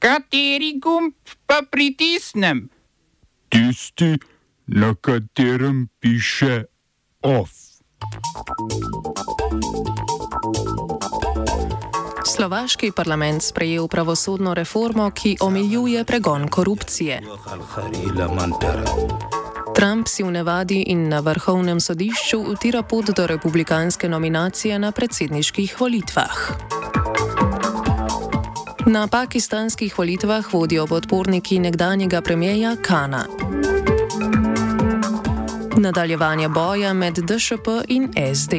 Kateri gumb pa pritisnem? Tisti, na katerem piše OF. Slovaški parlament sprejel pravosodno reformo, ki omejuje pregon korupcije. Trump si v nevadi in na vrhovnem sodišču utira pot do republikanske nominacije na predsedniških volitvah. Na pakistanskih volitvah vodijo podporniki nekdanjega premijeja Kana. Nadaljevanje boja med DŠP in SD.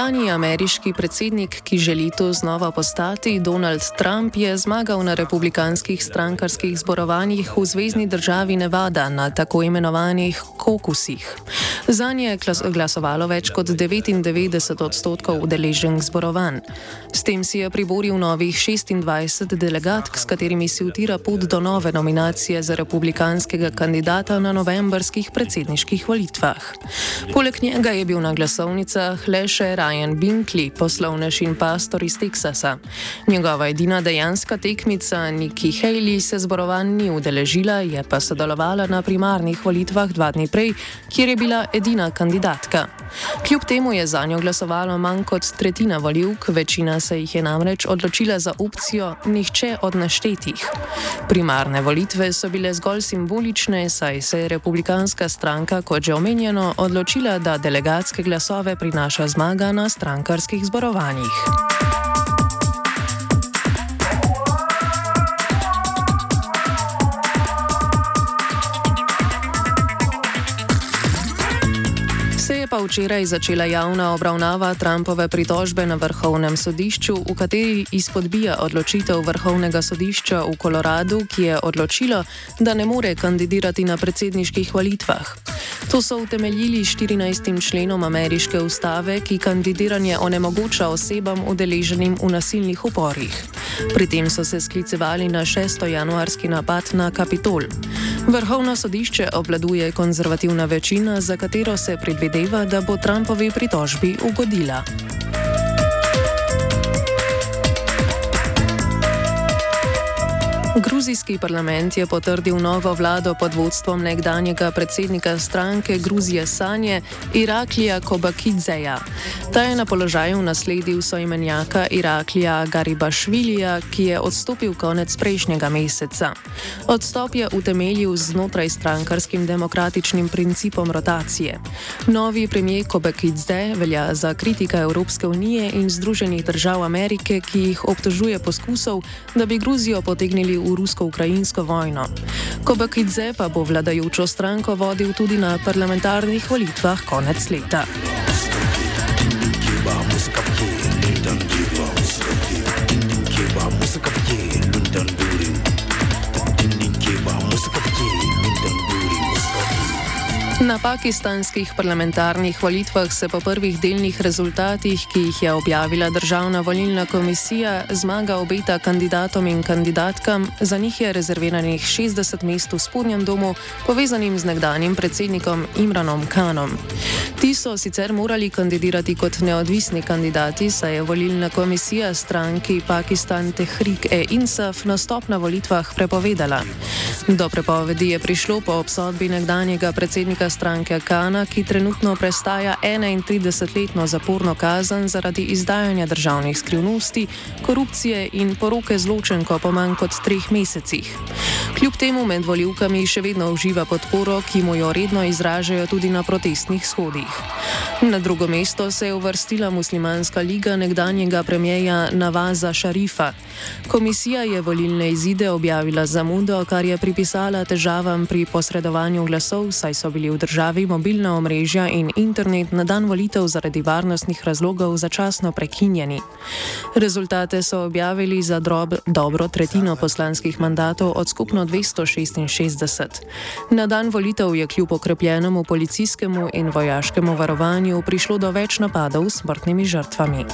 Nekdani ameriški predsednik, ki želi to znova postati, Donald Trump, je zmagal na republikanskih strankarskih zborovanjih v zvezdni državi Nevada na tako imenovanih kokusih. Za nje je glasovalo več kot 99 odstotkov udeleženih zborovanj. S tem si je priboril novih 26 delegatk, s katerimi si utira pot do nove nominacije za republikanskega kandidata na novembrskih predsedniških volitvah. Poleg njega je bil na glasovnicah le še Ryan Binkley, poslovnež in pastor iz Teksasa. Njegova edina dejanska tekmica Nikki Haley se zborovanj ni udeležila, je pa sodelovala na primarnih volitvah dva dni prej, kjer je bila edina kandidatka. Kljub temu je za njo glasovalo manj kot tretjina voljivk, večina se jih je namreč odločila za opcijo nihče od naštetih. Primarne volitve so bile zgolj simbolične, saj se je republikanska stranka, kot že omenjeno, odločila, da delegatske glasove prinaša zmaga na strankarskih zborovanjih. pa včeraj začela javna obravnava Trumpove pritožbe na vrhovnem sodišču, v kateri izpodbija odločitev vrhovnega sodišča v Koloradu, ki je odločilo, da ne more kandidirati na predsedniških volitvah. To so utemeljili 14. členom ameriške ustave, ki kandidiranje onemogoča osebam udeleženim v nasilnih uporih. Pri tem so se sklicevali na 6. januarski napad na Kapitol. Vrhovno sodišče obvladuje konzervativna večina, za katero se predvideva, da bo Trumpovi pritožbi ugodila. Gruzijski parlament je potrdil novo vlado pod vodstvom nekdanjega predsednika stranke Gruzije Sanje Iraklija Kobakidzeja. Ta je na položaju nasledil soimenjaka Iraklija Garibašvilija, ki je odstopil konec prejšnjega meseca. Odstop je utemeljil znotraj strankarskim demokratičnim principom rotacije. Novi premijer Kobakidze velja za kritika Evropske unije in Združenih držav Amerike, ki jih obtožuje poskusov, da bi Gruzijo potegnili v rusko-ukrajinsko vojno. Kobakidze pa bo vladajočo stranko vodil tudi na parlamentarnih volitvah konec leta. Na pakistanskih parlamentarnih volitvah se po prvih delnih rezultatih, ki jih je objavila Državna volilna komisija, zmaga obeta kandidatom in kandidatkam, za njih je rezerviranih 60 mest v spodnjem domu, povezanim z nekdanjim predsednikom Imranom Khanom. Ti so sicer morali kandidirati kot neodvisni kandidati, saj je volilna komisija stranki Pakistan Tehrik-e-Insaf nastop na volitvah prepovedala. Do prepovedi je prišlo po obsodbi nekdanjega predsednika stranke Kana, ki trenutno prestaja 31-letno zaporno kazen zaradi izdajanja državnih skrivnosti, korupcije in poroke zločenko po manj kot treh mesecih. Kljub temu med voljivkami še vedno uživa podporo, ki mu jo redno izražajo tudi na protestnih shodih. Na drugo mesto se je uvrstila muslimanska liga nekdanjega premijeja Navaza Šarifa. Komisija je volilne izide objavila zamudo, kar je pripisala težavam pri posredovanju glasov, saj so bili v državi mobilna omrežja in internet na dan volitev zaradi varnostnih razlogov začasno prekinjeni. Rezultate so objavili za drob, dobro tretjino poslanskih mandatov od skupno 266. Na dan volitev je kljub okrepljenemu policijskemu in vojaškemu varovanju prišlo do več napadov s smrtnimi žrtvami.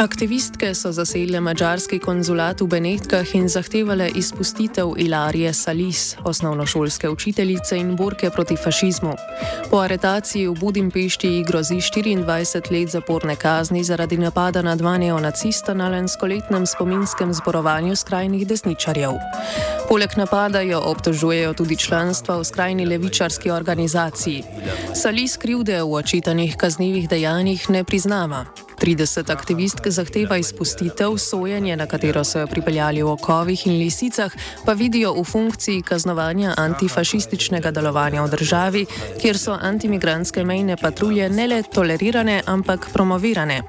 Aktivistke so zasedle mačarski konzulat v Benetkah in zahtevale izpustitev Ilarije Salis, osnovnošolske učiteljice in borke proti fašizmu. Po aretaciji v Budimpešti ji grozi 24 let zaporne kazni zaradi napada na dva neonacista na lanskoletnem spominskem zborovanju skrajnih desničarjev. Poleg napada jo obtožujejo tudi članstva v skrajni levičarski organizaciji. Salis krivde v očitanih kaznjivih dejanjih ne priznava. 30 aktivistk zahteva izpustitev, sojenje, na katero so jo pripeljali v okovih in lisicah, pa vidijo v funkciji kaznovanja antifašističnega delovanja v državi, kjer so antimigranske mejne patrulje ne le tolerirane, ampak promovirane.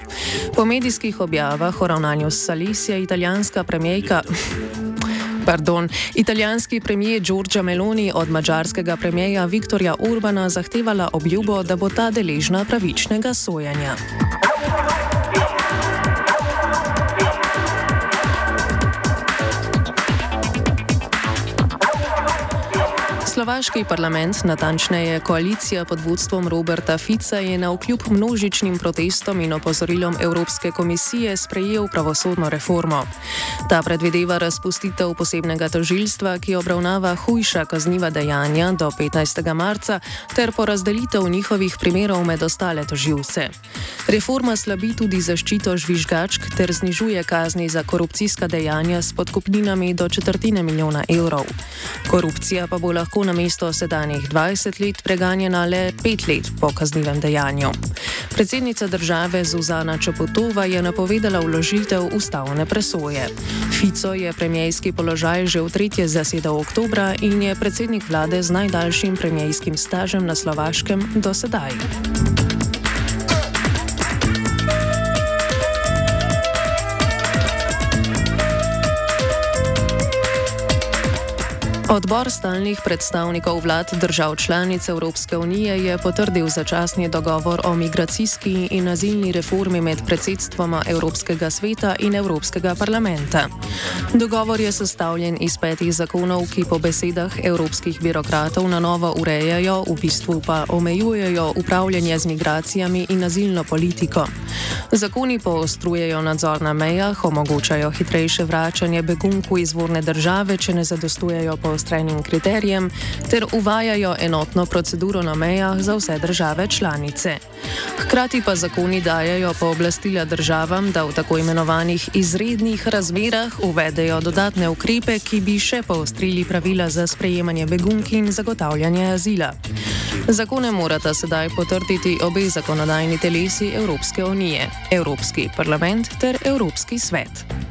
Po medijskih objavah o ravnanju s Salis je italijanska premijejka. Pardon, italijanski premijer Giorgia Meloni od mađarskega premijeja Viktorja Urbana zahtevala obljubo, da bo ta deležna pravičnega sojenja. Slovaški parlament, natančneje koalicija pod vodstvom Roberta Fica, je na vkljub množičnim protestom in opozorilom Evropske komisije sprejel pravosodno reformo. Ta predvideva razpustitev posebnega tožilstva, ki obravnava hujša kazniva dejanja do 15. marca, ter porazdelitev njihovih primerov med ostale tožilce. Reforma slabi tudi zaščito žvižgačk ter znižuje kazni za korupcijska dejanja s podkupninami do četrtine milijona evrov. Korupcija pa bo lahko na mesto sedanjih 20 let preganjena le 5 let po kaznivem dejanju. Predsednica države Zuzana Čepotova je napovedala vložitev ustavne presoje. Fico je premijski položaj že v tretje zasedal oktobra in je predsednik vlade z najdaljšim premijskim stažem na Slovaškem do sedaj. Odbor stalnih predstavnikov vlad držav članic Evropske unije je potrdil začasni dogovor o migracijski in azilni reformi med predsedstvoma Evropskega sveta in Evropskega parlamenta. Dogovor je sestavljen iz petih zakonov, ki po besedah evropskih birokratov na novo urejajo, v bistvu pa omejujejo upravljanje z migracijami in azilno politiko. Zakoni poostrujejo nadzor na mejah, omogočajo hitrejše vračanje begunku izvorne države, če ne zadostujejo po zaostrenim kriterijem ter uvajajo enotno proceduro na mejah za vse države članice. Hkrati pa zakoni dajajo pooblastila državam, da v tako imenovanih izrednih razmerah uvedejo dodatne ukrepe, ki bi še poostrili pravila za sprejemanje begunki in zagotavljanje azila. Zakone morata sedaj potrditi obe zakonodajni telesi Evropske unije, Evropski parlament ter Evropski svet.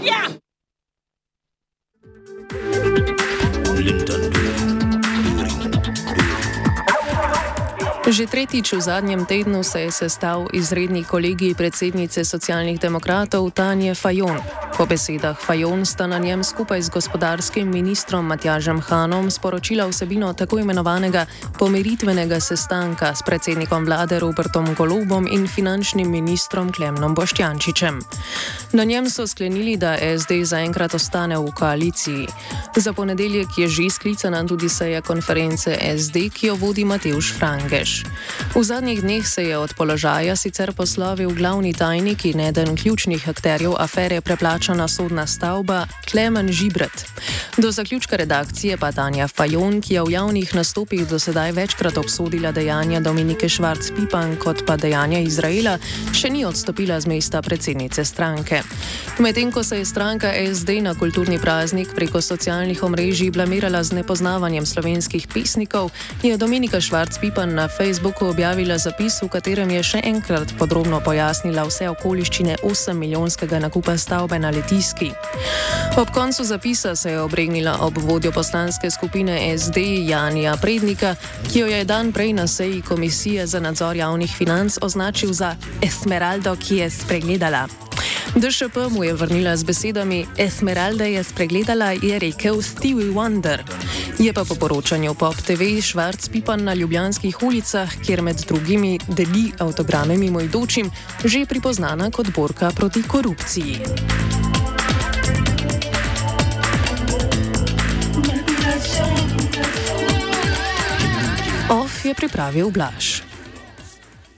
Slovenija! Že tretjič v zadnjem tednu se je sestal izredni kolegi predsednice socialnih demokratov Tanje Fajon. Po besedah Fajon sta na njem skupaj z gospodarskim ministrom Matjažem Hanom sporočila vsebino tako imenovanega pomiritvenega sestanka s predsednikom vlade Robertom Golobom in finančnim ministrom Klemnom Boštjančičem. Na njem so sklenili, da SD zaenkrat ostane v koaliciji. Za ponedeljek je že sklicana tudi seja konference SD, ki jo vodi Mateuš Frangeš. V zadnjih dneh se je od položaja sicer poslovil glavni tajnik in eden ključnih akterjev afere preplača končana sodna stavba Klemen Žibret. Do zaključka redakcije pa Tanja Fajon, ki je v javnih nastopih do sedaj večkrat obsodila dejanja Dominike Švarc-Pipan kot pa dejanja Izraela, še ni odstopila z mesta predsednice stranke. Medtem ko se je stranka SD na kulturni praznik preko socialnih omrežij blamirala z nepoznavanjem slovenskih pesnikov, je Dominika Švarc-Pipan na Facebooku objavila zapis, v katerem je še enkrat podrobno pojasnila vse okoliščine 8 milijonskega nakupa stavbe na letališču. Litijski. Ob koncu zapisa se je obregnila ob vodjo poslanske skupine SD Janija Prednika, ki jo je dan prej na seji Komisije za nadzor javnih financ označil za Esmeraldo, ki je spregledala. DŠP mu je vrnila z besedami: Esmeralda je spregledala, je rekel Stevie Wonder. Je pa po poročanju Pop TV Švarc Pipan na ljubljanskih ulicah, kjer med drugimi deli avtograme mimoidočim, že pripoznana kot borka proti korupciji. Je pripravil Blaž.